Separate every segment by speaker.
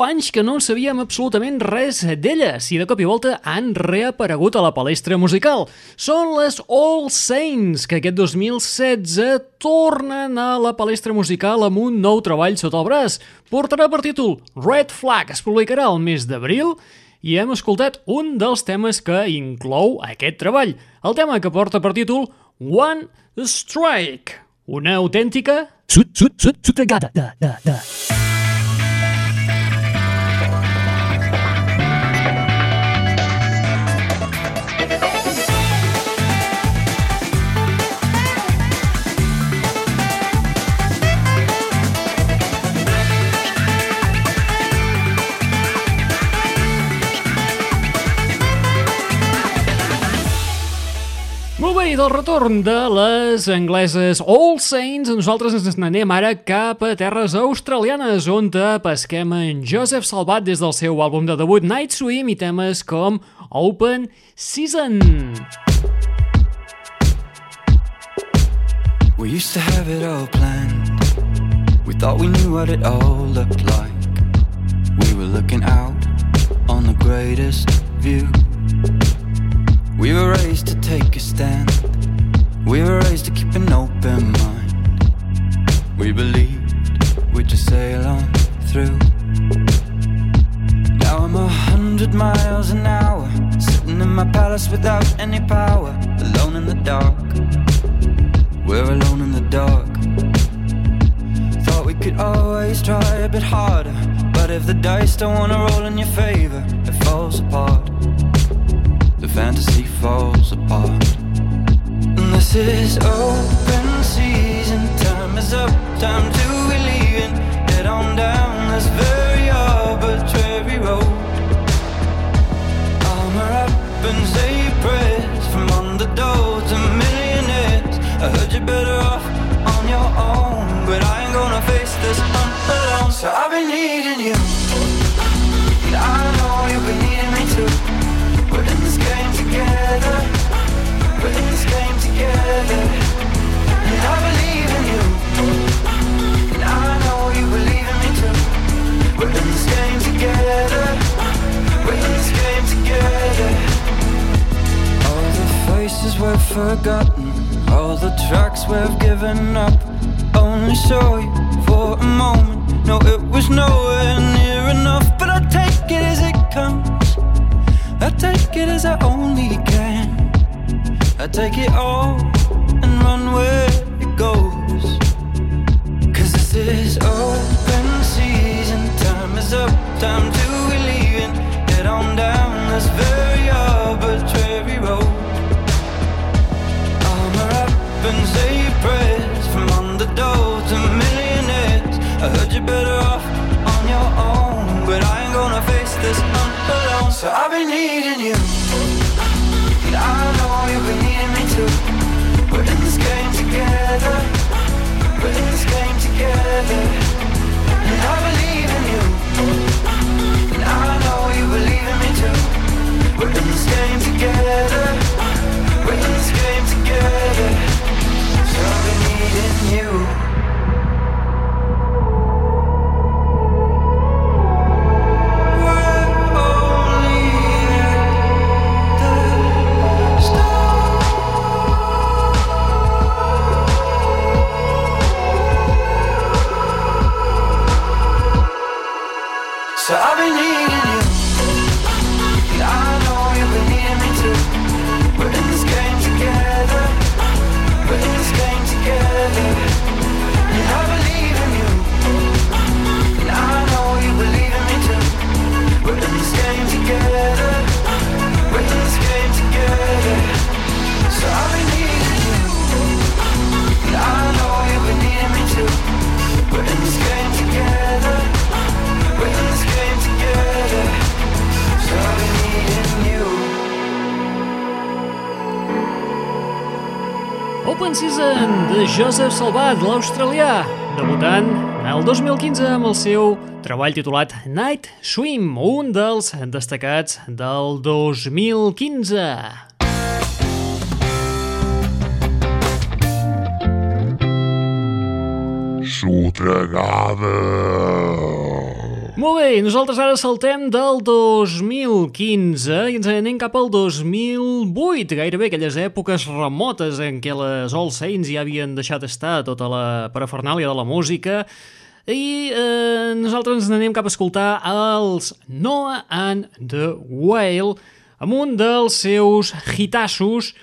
Speaker 1: 10 anys que no en sabíem absolutament res d'elles i de cop i volta han reaparegut a la palestra musical. Són les All Saints, que aquest 2016 tornen a la palestra musical amb un nou treball sota el braç. Portarà per títol Red Flag, es publicarà el mes d'abril i hem escoltat un dels temes que inclou aquest treball. El tema que porta per títol One Strike, una autèntica
Speaker 2: Sud, sud, sud, sudregada. Da, da, da.
Speaker 1: Bé, i del retorn de les angleses All Saints, nosaltres ens n'anem ara cap a terres australianes, on te pesquem en Joseph Salvat des del seu àlbum de debut Night Swim i temes com Open Season.
Speaker 3: We used to have it all planned. We thought we knew what it all looked like. We were looking out on the greatest view. We were raised to take a stand. We were raised to keep an open mind. We believed we'd just sail on through. Now I'm a hundred miles an hour, sitting in my palace without any power, alone in the dark. We're alone in the dark. Thought we could always try a bit harder, but if the dice don't wanna roll in your favor, it falls apart. Fantasy falls apart. And this is open season. Time is up. Time to forgotten. All the tracks we've given up. Only saw you for a moment. No, it was nowhere near enough. But I take it as it comes. I take it as I only can. I take it all and run where it goes. Cause this is open season. Time is up, time to be leaving. Head on down this very arbitrary road. And say prayers from underdogs to millionaires. I heard you're better off on your own, but I ain't gonna face this alone. So I've been needing you, and I know you've been needing me too. We're in this game together. We're in this game together, and I believe in you, and I know you believe in me too. We're in this game together. We're in this game together. I've been needing you.
Speaker 1: Joseph Salvat, l'australià, debutant el 2015 amb el seu treball titulat Night Swim, un dels destacats del 2015.
Speaker 2: Sotregada.
Speaker 1: Molt bé, nosaltres ara saltem del 2015 i ens anem cap al 2008, gairebé aquelles èpoques remotes en què les All Saints ja havien deixat estar tota la parafernàlia de la música i eh, nosaltres ens anem cap a escoltar els Noah and the Whale amb un dels seus hitassos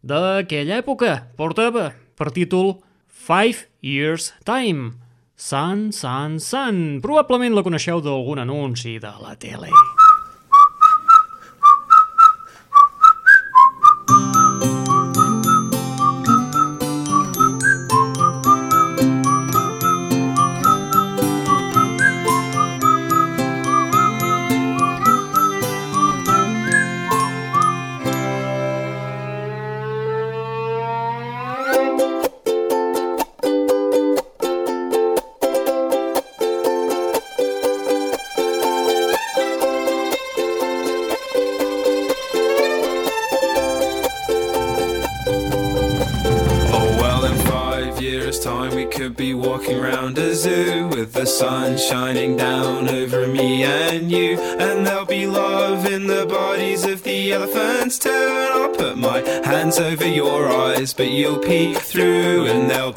Speaker 1: d'aquella època. Portava per títol Five Years Time. Sun, Sun, Sun. Probablement la coneixeu d'algun anunci de la tele.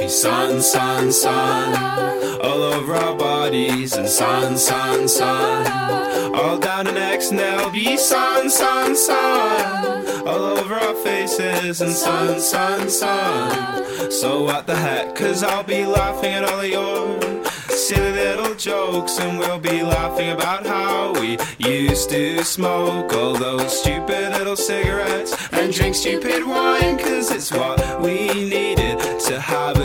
Speaker 4: Sun, sun, sun all over our bodies. And sun, sun, sun all down our necks. And be sun, sun, sun all over our faces. And sun, sun, sun. So what the heck? Cause I'll be laughing at all of your silly little jokes. And we'll be laughing about how we used to smoke all those stupid little cigarettes and drink stupid wine. Cause it's what we needed to have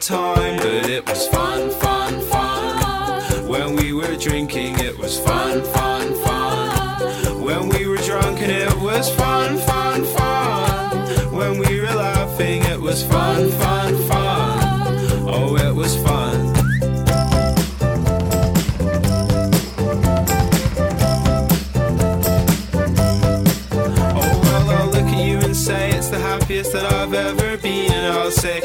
Speaker 4: time, but it was fun, fun, fun. When we were drinking, it was fun, fun, fun. When we were drunk, and it was fun, fun, fun. When we were laughing, it was fun, fun, fun. Oh, it was fun. Oh, well, I'll look at you and say it's the happiest that I've ever been, and I'll say,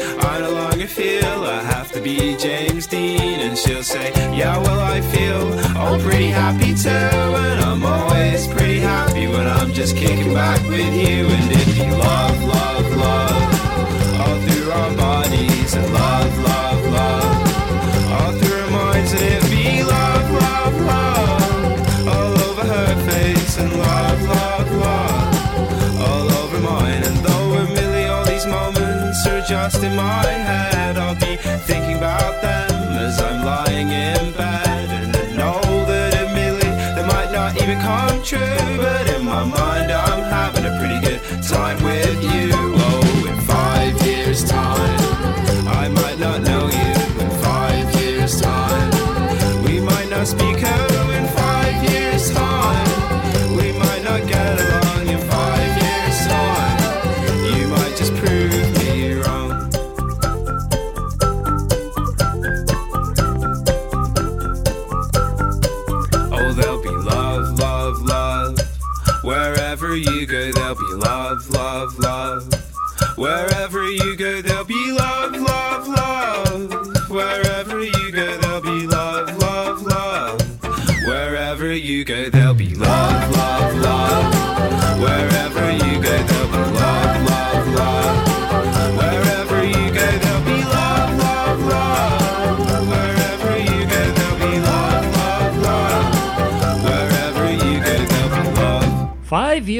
Speaker 4: be James Dean. And she'll say, Yeah, well, I feel oh pretty happy too. And I'm always pretty happy when I'm just kicking back with you. And if you love, love, love, all through our bodies. Just in my head, I'll be thinking about them as I'm lying in bed. And I know that admittedly they might not even come true, but in my mind I'm having a pretty good time with you.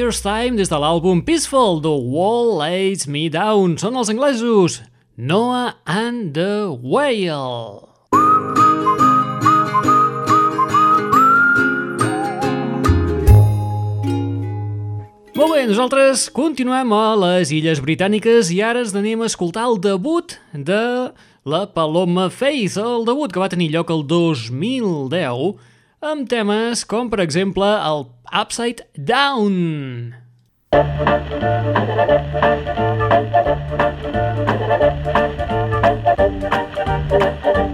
Speaker 4: Years Time
Speaker 1: des de l'àlbum Peaceful, The Wall Lays Me Down. Són els anglesos Noah and the Whale. Molt bé, nosaltres continuem a les Illes Britàniques i ara ens anem a escoltar el debut de la Paloma Faith, el debut que va tenir lloc el 2010 amb temes com, per exemple, el Upside Down.
Speaker 5: Angels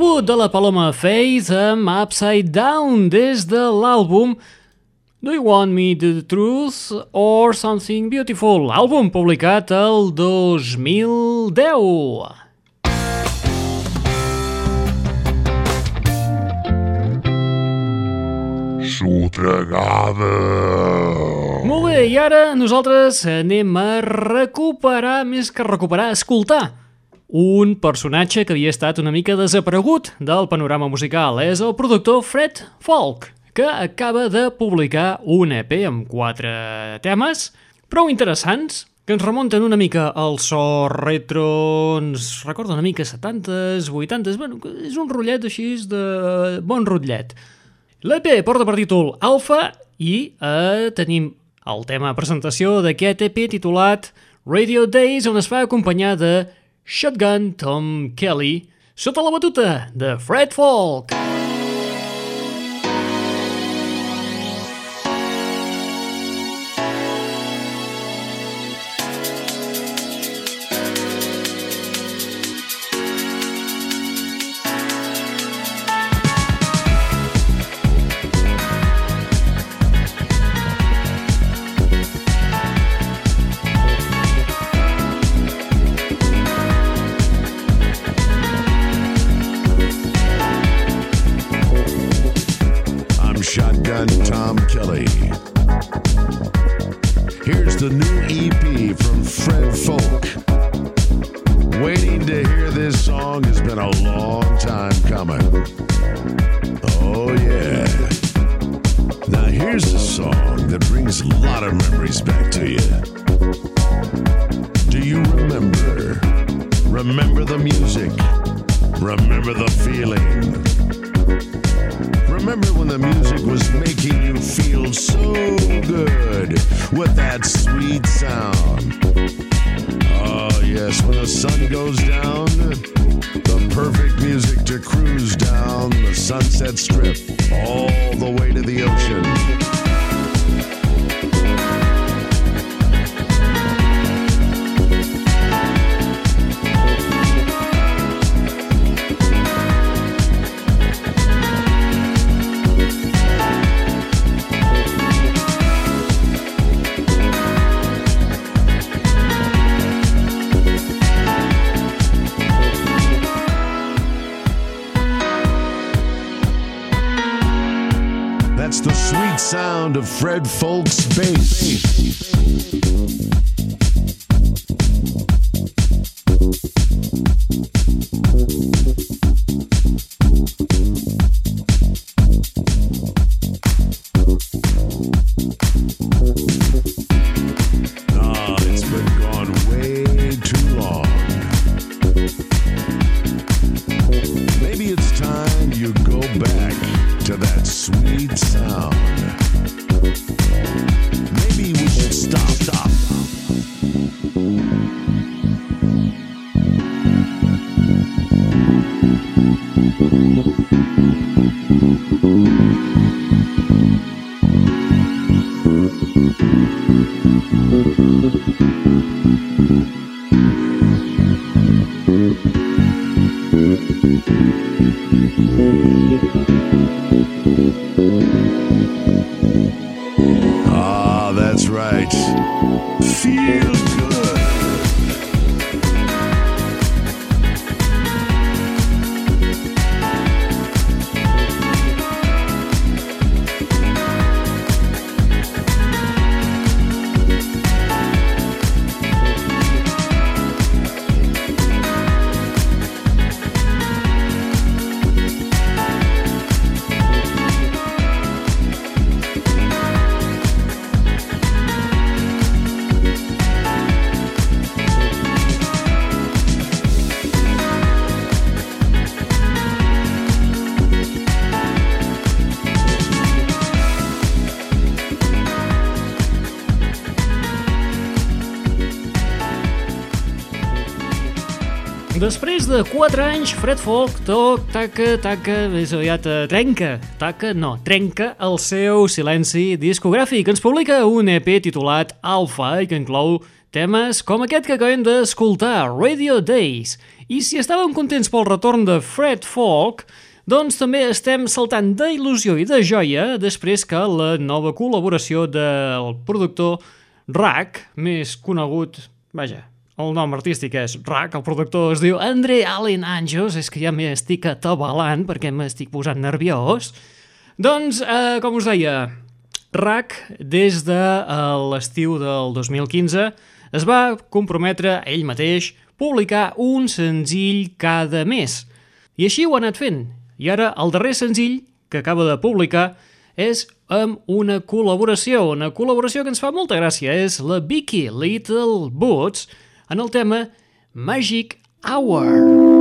Speaker 1: debut de la Paloma Faith amb Upside Down des de l'àlbum Do You Want Me The Truth or Something Beautiful, àlbum publicat el 2010.
Speaker 2: Sotregada.
Speaker 1: Molt bé, i ara nosaltres anem a recuperar, més que recuperar, escoltar un personatge que havia estat una mica desaparegut del panorama musical. És el productor Fred Falk, que acaba de publicar un EP amb quatre temes prou interessants, que ens remunten una mica al so retro, ens recorda una mica 70s, 80s, bueno, és un rotllet així de bon rotllet. L'EP porta per títol Alpha i eh, tenim el tema presentació d'aquest EP titulat Radio Days, on es fa acompanyar de Shotgun Tom Kelly sota la batuta de Fred Falk.
Speaker 2: With that sweet sound? Oh, yes, when the sun goes down, the perfect music to cruise down the Sunset Strip all the way to the ocean. Fred Folk's bass.
Speaker 1: De 4 anys, Fred Folk toc, taca, taca, més aviat eh, trenca, taca, no, trenca el seu silenci discogràfic. Ens publica un EP titulat Alpha i que inclou temes com aquest que acabem d'escoltar, Radio Days. I si estàvem contents pel retorn de Fred Folk, doncs també estem saltant d'il·lusió i de joia després que la nova col·laboració del productor Rack, més conegut, vaja, el nom artístic és Rack, el productor es diu Andre Allen Anjos, és que ja m'estic atabalant perquè m'estic posant nerviós. Doncs, eh, com us deia, Rack, des de eh, l'estiu del 2015, es va comprometre ell mateix publicar un senzill cada mes. I així ho ha anat fent. I ara el darrer senzill que acaba de publicar és amb una col·laboració, una col·laboració que ens fa molta gràcia, és la Vicky Little Boots en el tema Magic Hour.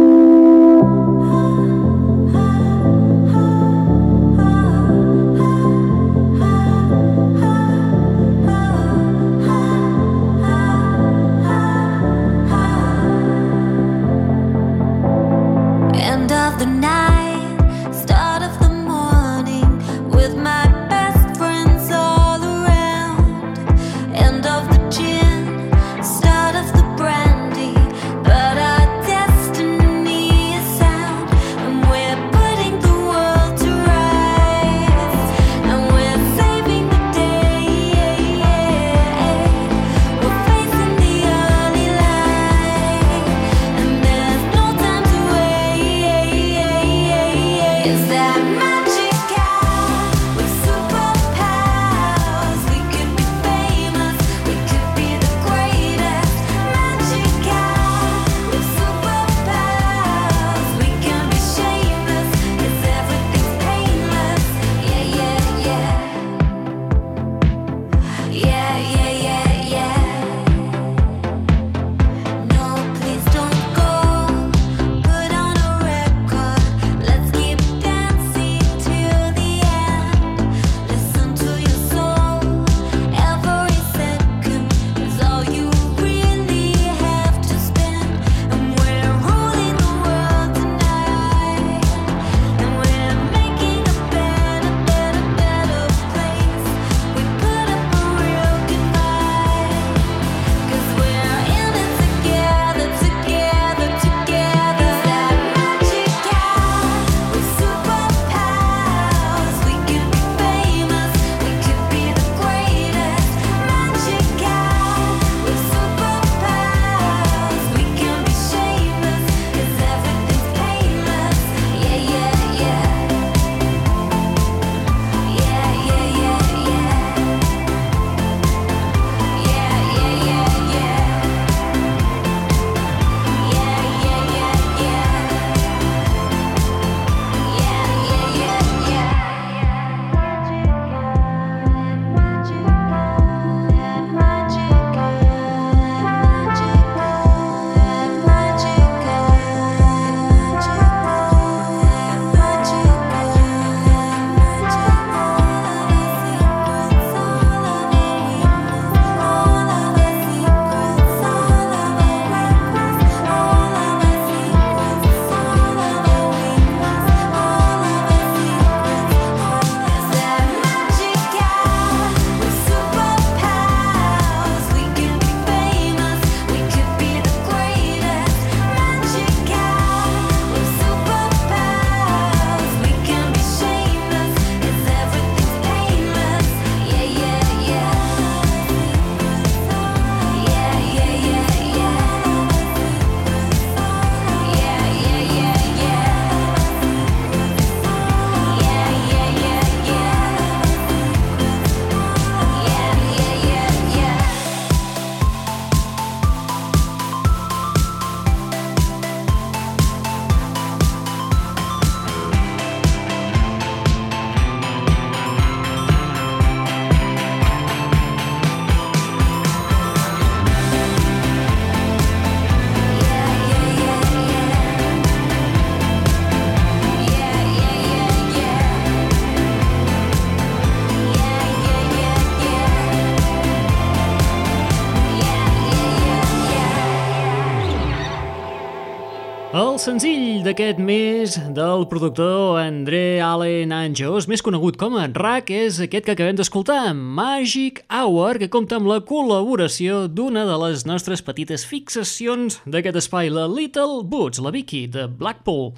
Speaker 1: Senzill d'aquest mes del productor André Allen Anjos, més conegut com a RAC, és aquest que acabem d'escoltar, Magic Hour, que compta amb la col·laboració d'una de les nostres petites fixacions d'aquest espai, la Little Boots, la Vicky, de Blackpool.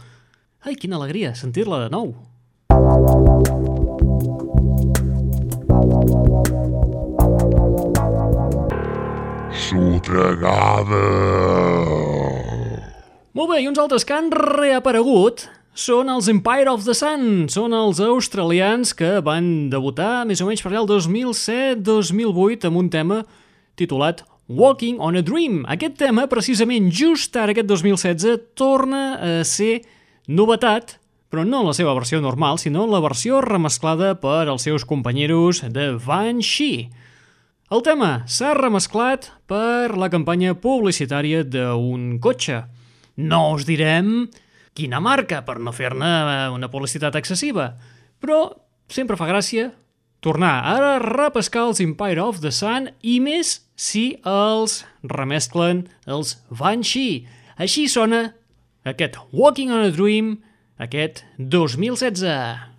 Speaker 1: Ai, quina alegria sentir-la de nou.
Speaker 2: Sotregada.
Speaker 1: Molt bé, i uns altres que han reaparegut són els Empire of the Sun, són els australians que van debutar més o menys per allà el 2007-2008 amb un tema titulat Walking on a Dream. Aquest tema, precisament just ara, aquest 2016, torna a ser novetat, però no en la seva versió normal, sinó en la versió remesclada per als seus companyeros de Van Shee. El tema s'ha remesclat per la campanya publicitària d'un cotxe. No us direm quina marca, per no fer-ne una publicitat excessiva, però sempre fa gràcia tornar a repescar els Empire of the Sun i més si els remesclen els Banshee. Així sona aquest Walking on a Dream, aquest 2016.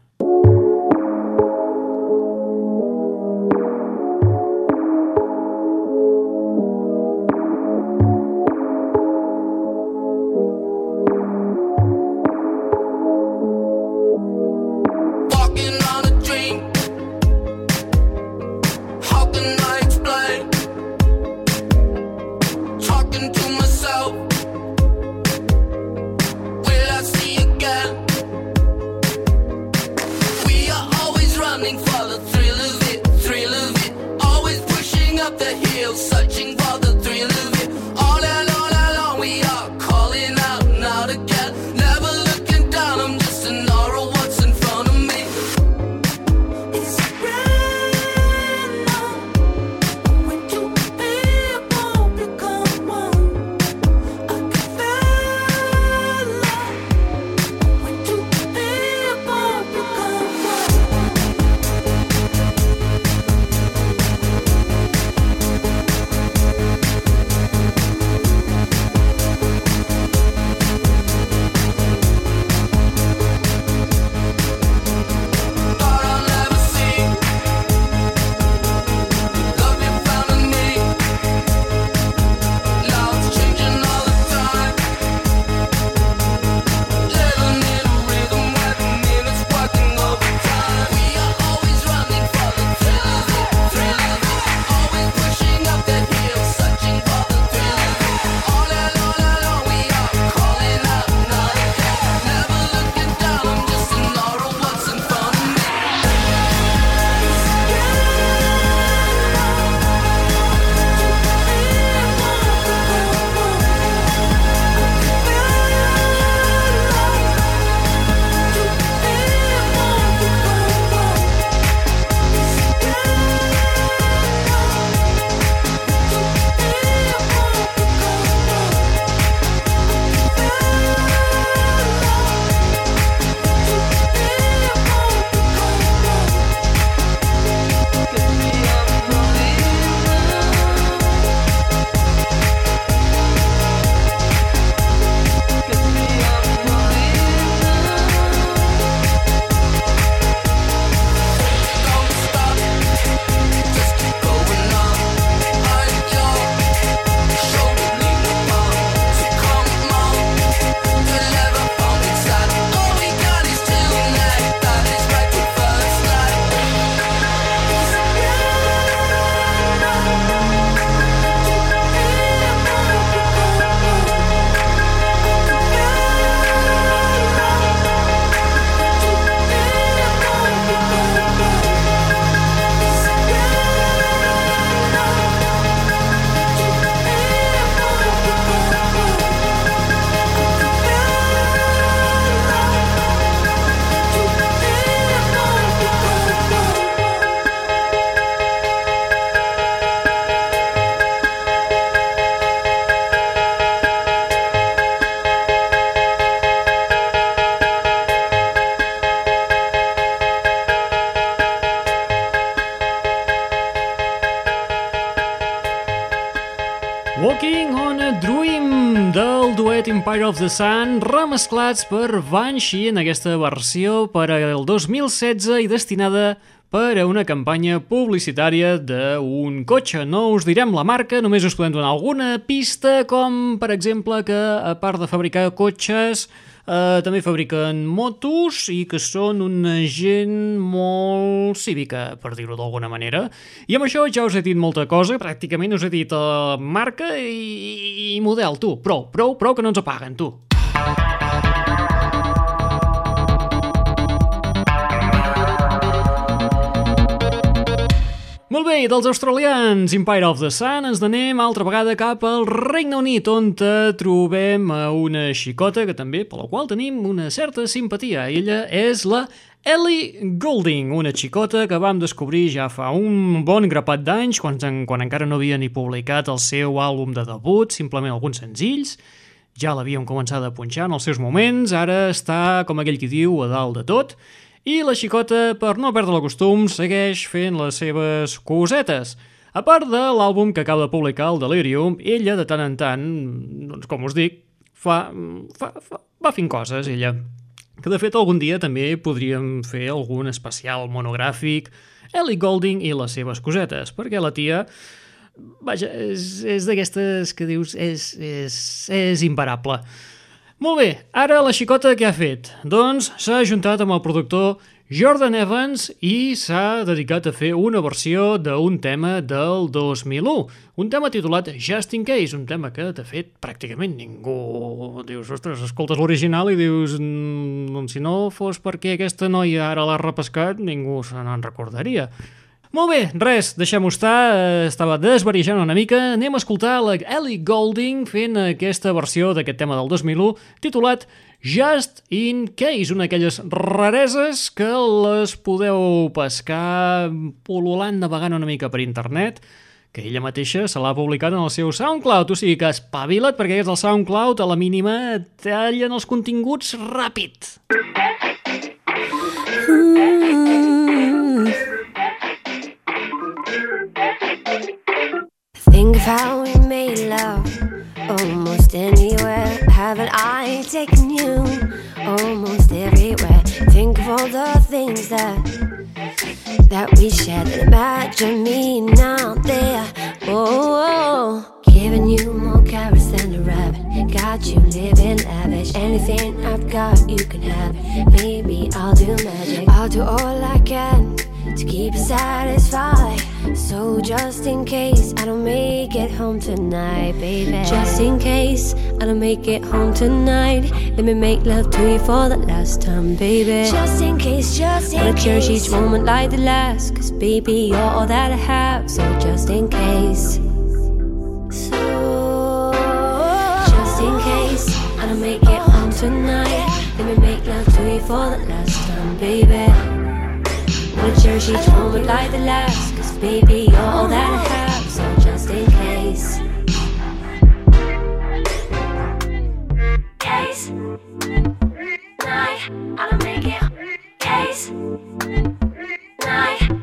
Speaker 1: Remesclats per Banshee en aquesta versió per al 2016 i destinada per a una campanya publicitària d'un cotxe. No us direm la marca, només us podem donar alguna pista, com per exemple que a part de fabricar cotxes eh, també fabriquen motos i que són una gent molt cívica, per dir-ho d'alguna manera. I amb això ja us he dit molta cosa, pràcticament us he dit eh, marca i, i model, tu. Prou, prou, prou que no ens apaguen, tu. Molt bé, i dels australians Empire of the Sun ens anem altra vegada cap al Regne Unit, on trobem una xicota que també, per la qual tenim una certa simpatia. Ella és la Ellie Goulding, una xicota que vam descobrir ja fa un bon grapat d'anys, quan, quan encara no havia ni publicat el seu àlbum de debut, simplement alguns senzills. Ja l'havíem començat a punxar en els seus moments, ara està, com aquell qui diu, a dalt de tot, i la xicota, per no perdre el costum, segueix fent les seves cosetes. A part de l'àlbum que acaba de publicar, el Delirium, ella, de tant en tant, doncs, com us dic, fa, fa, fa, va fent coses, ella. Que, de fet, algun dia també podríem fer algun especial monogràfic Ellie Golding i les seves cosetes, perquè la tia, vaja, és, és d'aquestes que dius, és, és, és imparable. Molt bé, ara la xicota què ha fet? Doncs s'ha ajuntat amb el productor Jordan Evans i s'ha dedicat a fer una versió d'un tema del 2001, un tema titulat Just in Case, un tema que, de fet, pràcticament ningú... Dius, ostres, escoltes l'original i dius, "Mm, doncs si no fos perquè aquesta noia ara l'ha repescat, ningú se n'en recordaria. Molt bé, res, deixem-ho estar, eh, estava desvarijant una mica, anem a escoltar la Ellie Goulding fent aquesta versió d'aquest tema del 2001 titulat Just in Case, una d'aquelles rareses que les podeu pescar pol·lulant, navegant una mica per internet, que ella mateixa se l'ha publicat en el seu SoundCloud, o sigui que espavila't perquè és el SoundCloud a la mínima tallen els continguts ràpid.
Speaker 6: Think of how we made love almost anywhere. Haven't I taken you almost everywhere? Think of all the things that that we shared. Imagine me now there. Oh, giving you more carrots than a rabbit. Got you living lavish. Anything I've got, you can have it. Maybe I'll do magic. I'll do all I can to keep satisfied. So just in case I don't make it home tonight, baby. Just in case I don't make it home tonight, let me make love to you for the last time, baby. Just in case, just in Wanna cherish each moment like the last, cause baby, you're all that I have. So just in case. So just in case I don't make it home tonight, let me make love to you for the last time, baby. Wanna cherish each moment like the last Cause baby, you're all that I have So just in case. Case. Night I don't make it. Case. Night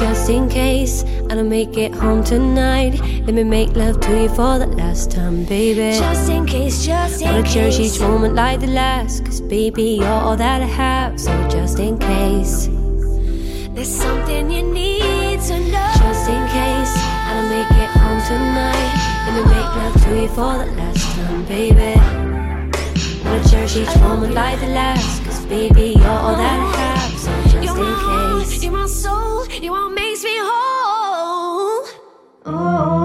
Speaker 6: Just in case. I don't make it home tonight. Let me make love to you for the last time, baby. Just in case, just in Wanna cherish each moment like the last. Cause baby, you're all that I have. So just in case. There's something you need to know. Just in case. I don't make it home tonight. Let me make love to you for the last time, baby. Wanna cherish each moment like the last. Cause baby, you're all that I have So just
Speaker 7: You're
Speaker 6: in
Speaker 7: my,
Speaker 6: case
Speaker 7: you're my soul, you're what makes me whole.
Speaker 6: Oh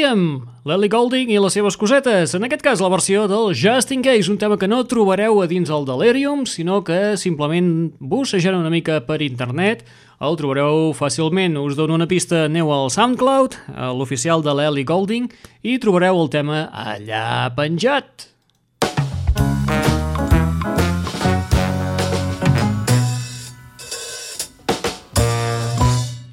Speaker 1: Dèiem, l'Ellie Goulding i les seves cosetes, en aquest cas la versió del Just In Case, un tema que no trobareu a dins el Delirium, sinó que simplement bussejant una mica per internet el trobareu fàcilment. Us dono una pista, aneu al SoundCloud, l'oficial de l'Ellie Goulding, i trobareu el tema allà penjat.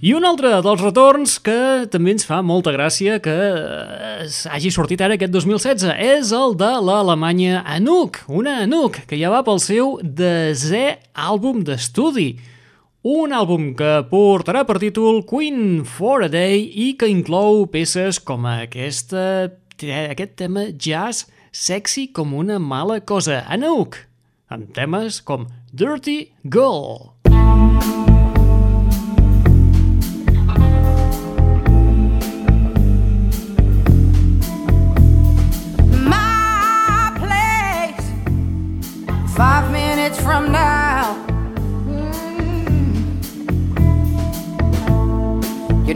Speaker 1: I un altre dels retorns que també ens fa molta gràcia que eh, hagi sortit ara aquest 2016 és el de l'Alemanya Anouk, una Anouk que ja va pel seu desè àlbum d'estudi. Un àlbum que portarà per títol Queen for a Day i que inclou peces com aquesta, aquest tema jazz sexy com una mala cosa. Anouk, amb temes com Dirty Girl.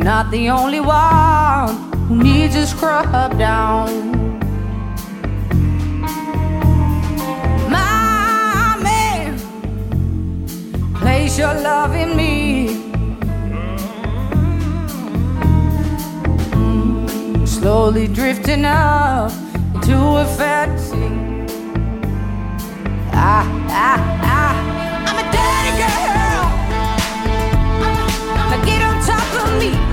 Speaker 8: Not the only one who needs a scrub down. My man, place your love in me. slowly drifting up into a fantasy. Ah, ah, ah. I'm a dirty girl. Now get on top of me.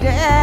Speaker 8: Don't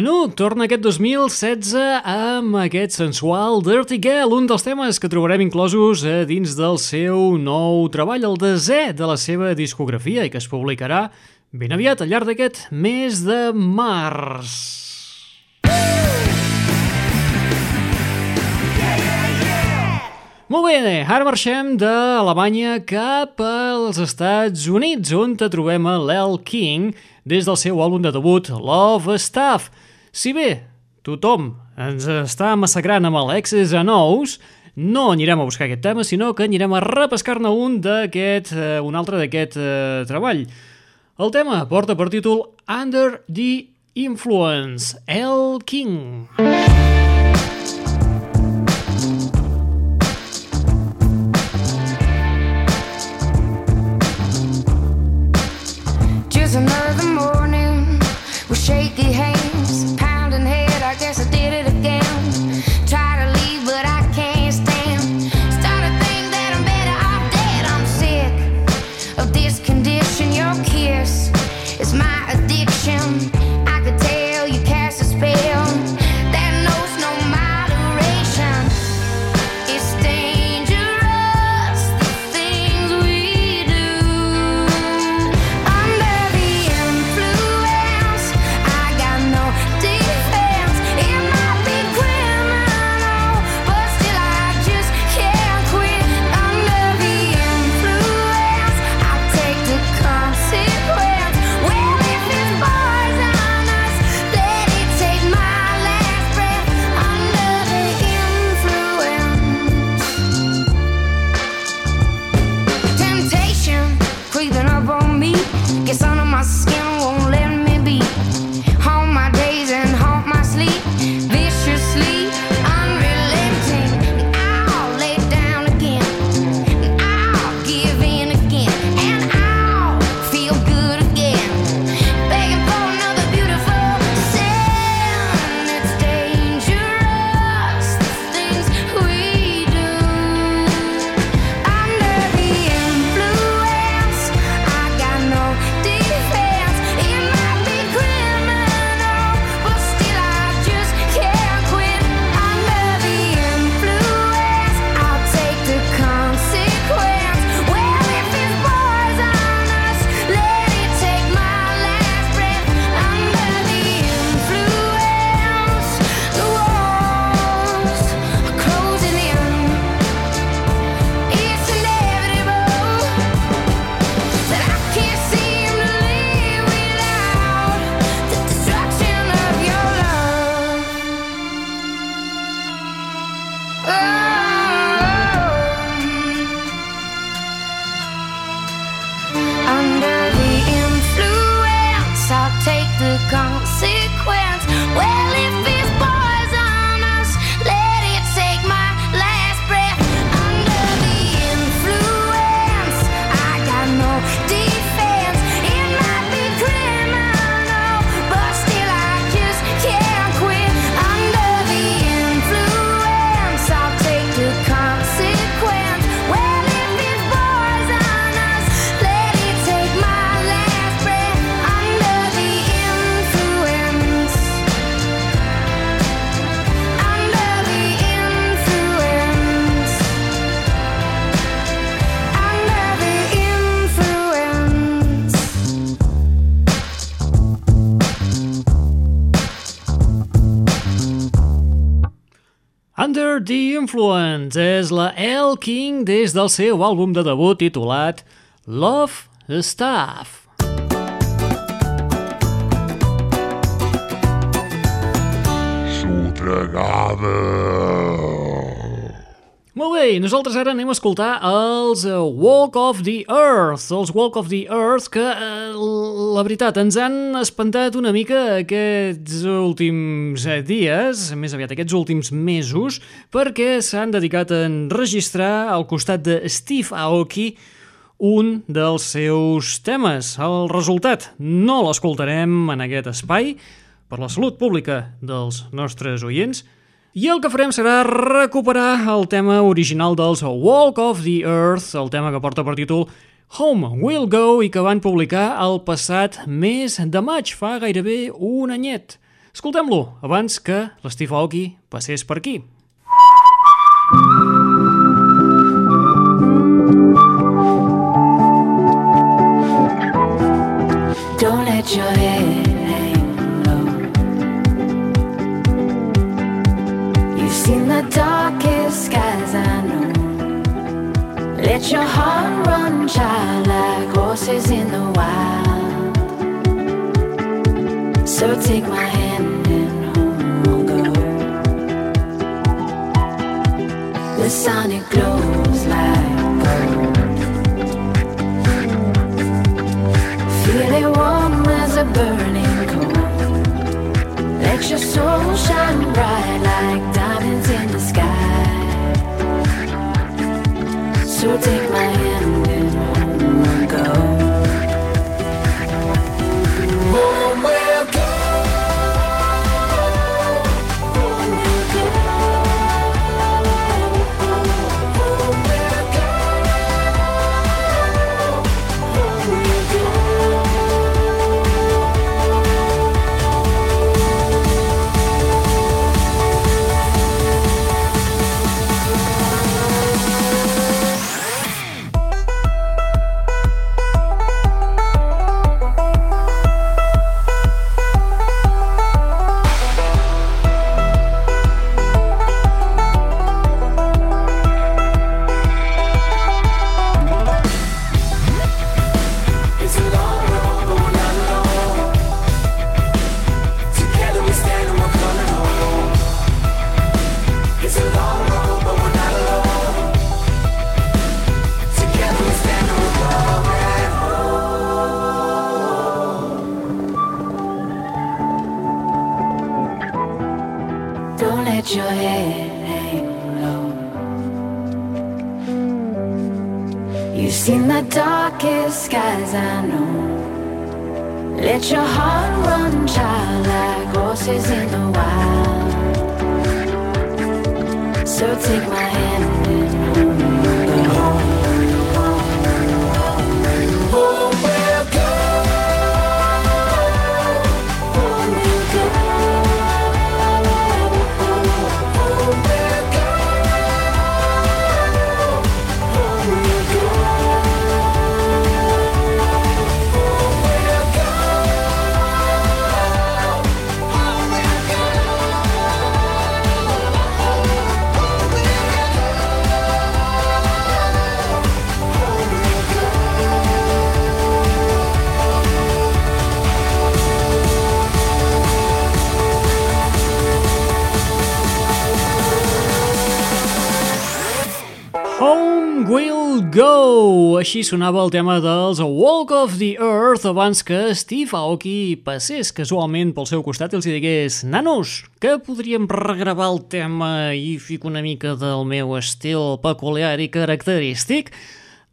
Speaker 1: Anu torna aquest 2016 amb aquest sensual Dirty Girl, un dels temes que trobarem inclosos a dins del seu nou treball, el desè de la seva discografia i que es publicarà ben aviat al llarg d'aquest mes de març. Molt bé, ara marxem d'Alemanya cap als Estats Units, on te trobem a l'El King des del seu àlbum de debut Love Stuff. Si bé tothom ens està massacrant amb l'Exes a nous, no anirem a buscar aquest tema, sinó que anirem a repescar-ne un d'aquest, eh, un altre d'aquest eh, treball. El tema porta per títol Under the Influence, El King.
Speaker 9: Just Influence
Speaker 1: és la El King des del seu àlbum de debut titulat Love Stuff.
Speaker 2: Sotregada.
Speaker 1: Molt bé, nosaltres ara anem a escoltar els eh, Walk of the Earth, els Walk of the Earth, que eh, la veritat ens han espantat una mica aquests últims eh, dies, més aviat aquests últims mesos, perquè s'han dedicat a enregistrar al costat de Steve Aoki un dels seus temes. El resultat no l'escoltarem en aquest espai per la salut pública dels nostres oients, i el que farem serà recuperar el tema original dels Walk of the Earth, el tema que porta per títol Home Will Go i que van publicar el passat mes de maig, fa gairebé un anyet. Escoltem-lo abans que l'Steve Aoki passés per aquí.
Speaker 6: Don't let your the darkest skies I know. Let your heart run, child, like horses in the wild. So take my hand and home we'll go. The sun it glows like gold. Feel it warm as a burning coal. Let your soul shine bright like in the sky. So take my hand You've seen the darkest skies, I know. Let your heart run, child, like horses in the wild. So take my hand and home we'll Go!
Speaker 1: Així sonava el tema dels Walk of the Earth abans que Steve Aoki passés casualment pel seu costat i els digués «Nanos, que podríem regravar el tema i fico una mica del meu estil peculiar i característic?»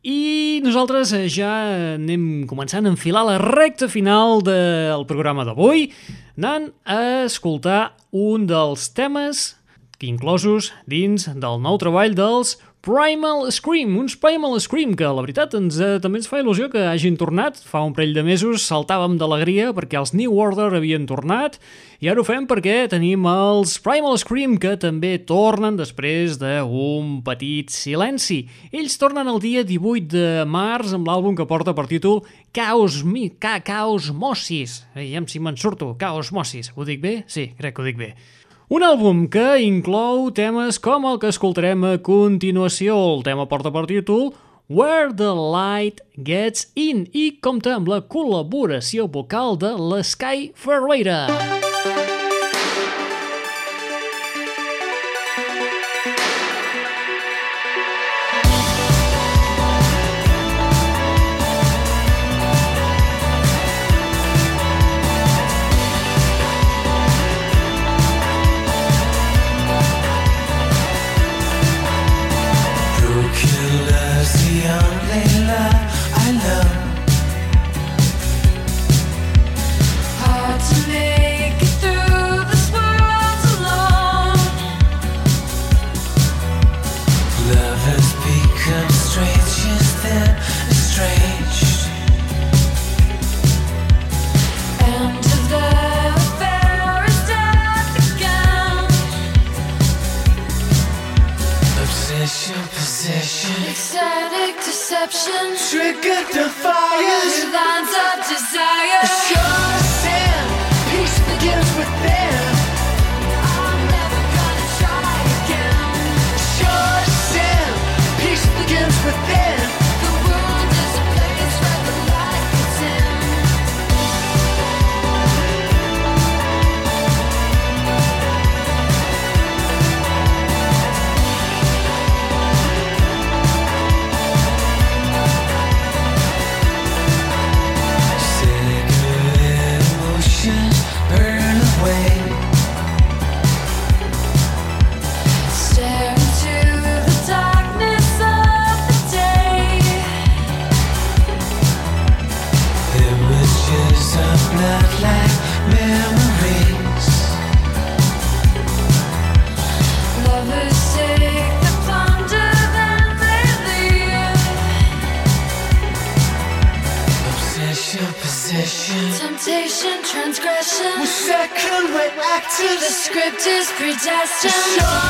Speaker 1: I nosaltres ja anem començant a enfilar la recta final del programa d'avui, anant a escoltar un dels temes inclosos dins del nou treball dels Primal Scream, uns Primal Scream que la veritat ens, eh, també ens fa il·lusió que hagin tornat. Fa un parell de mesos saltàvem d'alegria perquè els New Order havien tornat i ara ho fem perquè tenim els Primal Scream que també tornen després d'un petit silenci. Ells tornen el dia 18 de març amb l'àlbum que porta per títol Caos, Mi, Ca, Caos Mossis. Veiem si me'n surto, Caos Mossis. Ho dic bé? Sí, crec que ho dic bé. Un àlbum que inclou temes com el que escoltarem a continuació. El tema porta per títol Where the Light Gets In i compta amb la col·laboració vocal de l'Sky Ferreira.
Speaker 10: Broken
Speaker 6: just to
Speaker 1: know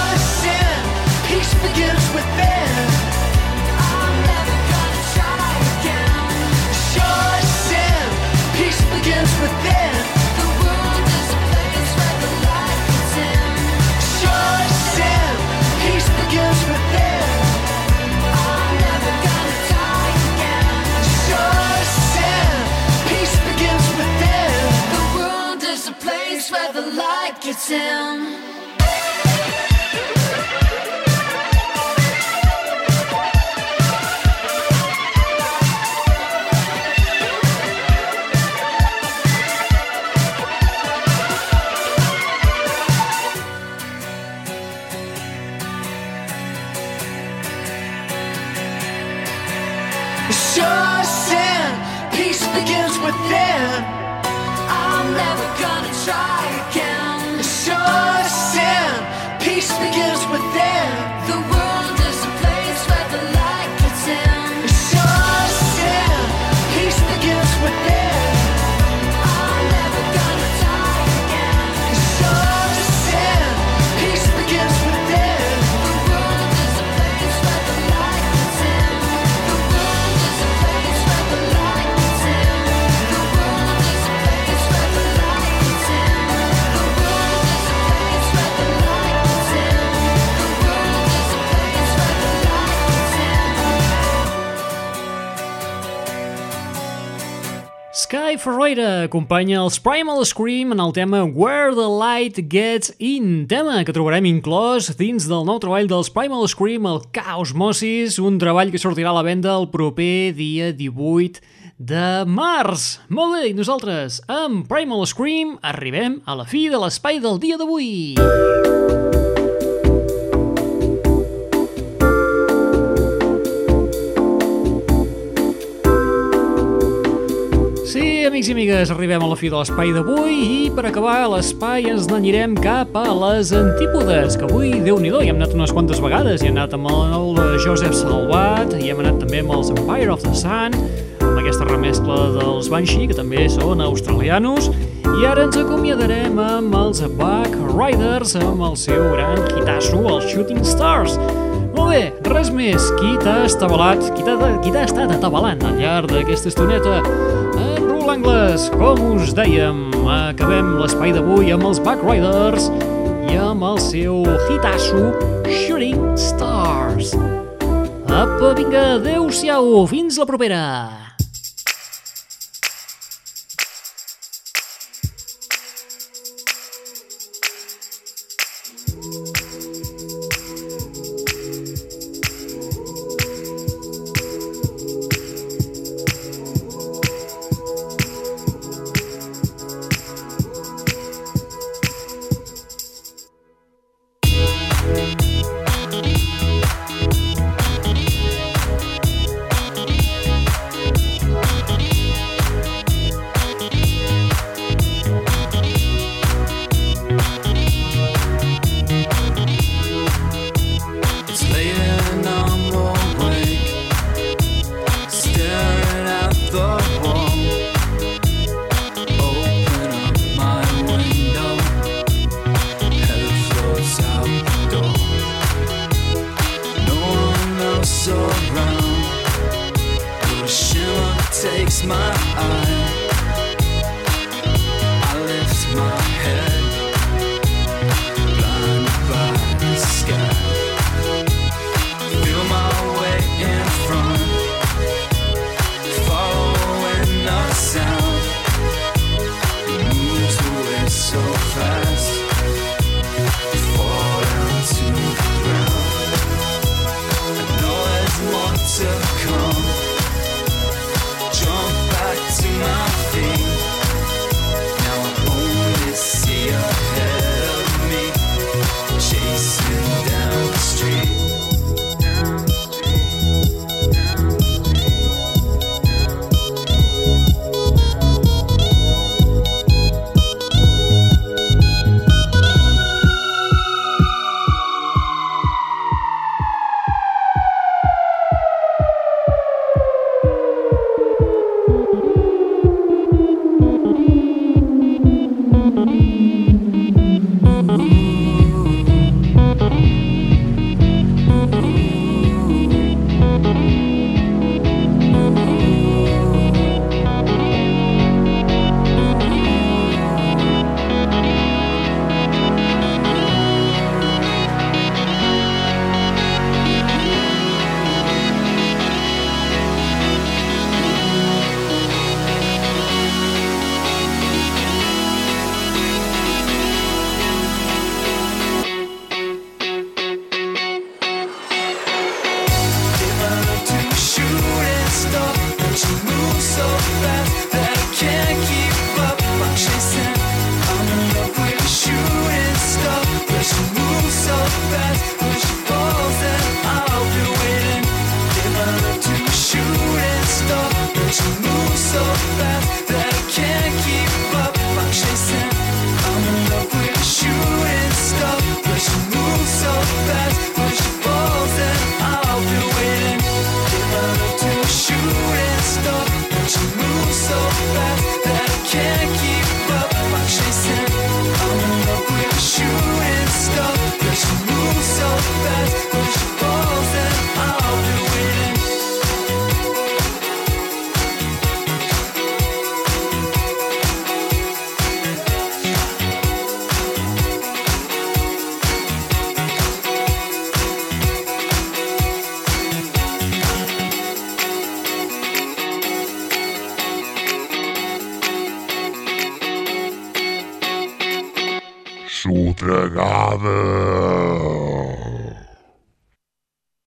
Speaker 1: Ferreira acompanya els Primal Scream en el tema Where the Light Gets In, tema que trobarem inclòs dins del nou treball dels Primal Scream, el Chaos Mossis, un treball que sortirà a la venda el proper dia 18 de març. Molt bé, i nosaltres, amb Primal Scream, arribem a la fi de l'espai del dia d'avui. Sí, amics i amigues, arribem a la fi de l'espai d'avui i per acabar l'espai ens n'anirem cap a les antípodes, que avui, déu nhi hi hem anat unes quantes vegades, hi hem anat amb el Joseph Salvat, hi hem anat també amb els Empire of the Sun, amb aquesta remescla dels Banshee, que també són australianos, i ara ens acomiadarem amb els Buck Riders, amb el seu gran hitasso, els Shooting Stars. Molt bé, res més. Qui t'ha estabalat, qui t'ha estat atabalant al llarg d'aquesta estoneta? Rul Angles, com us dèiem, acabem l'espai d'avui amb els Back Riders i amb el seu hitasso Shooting Stars. Apa, vinga, adeu-siau, fins la propera!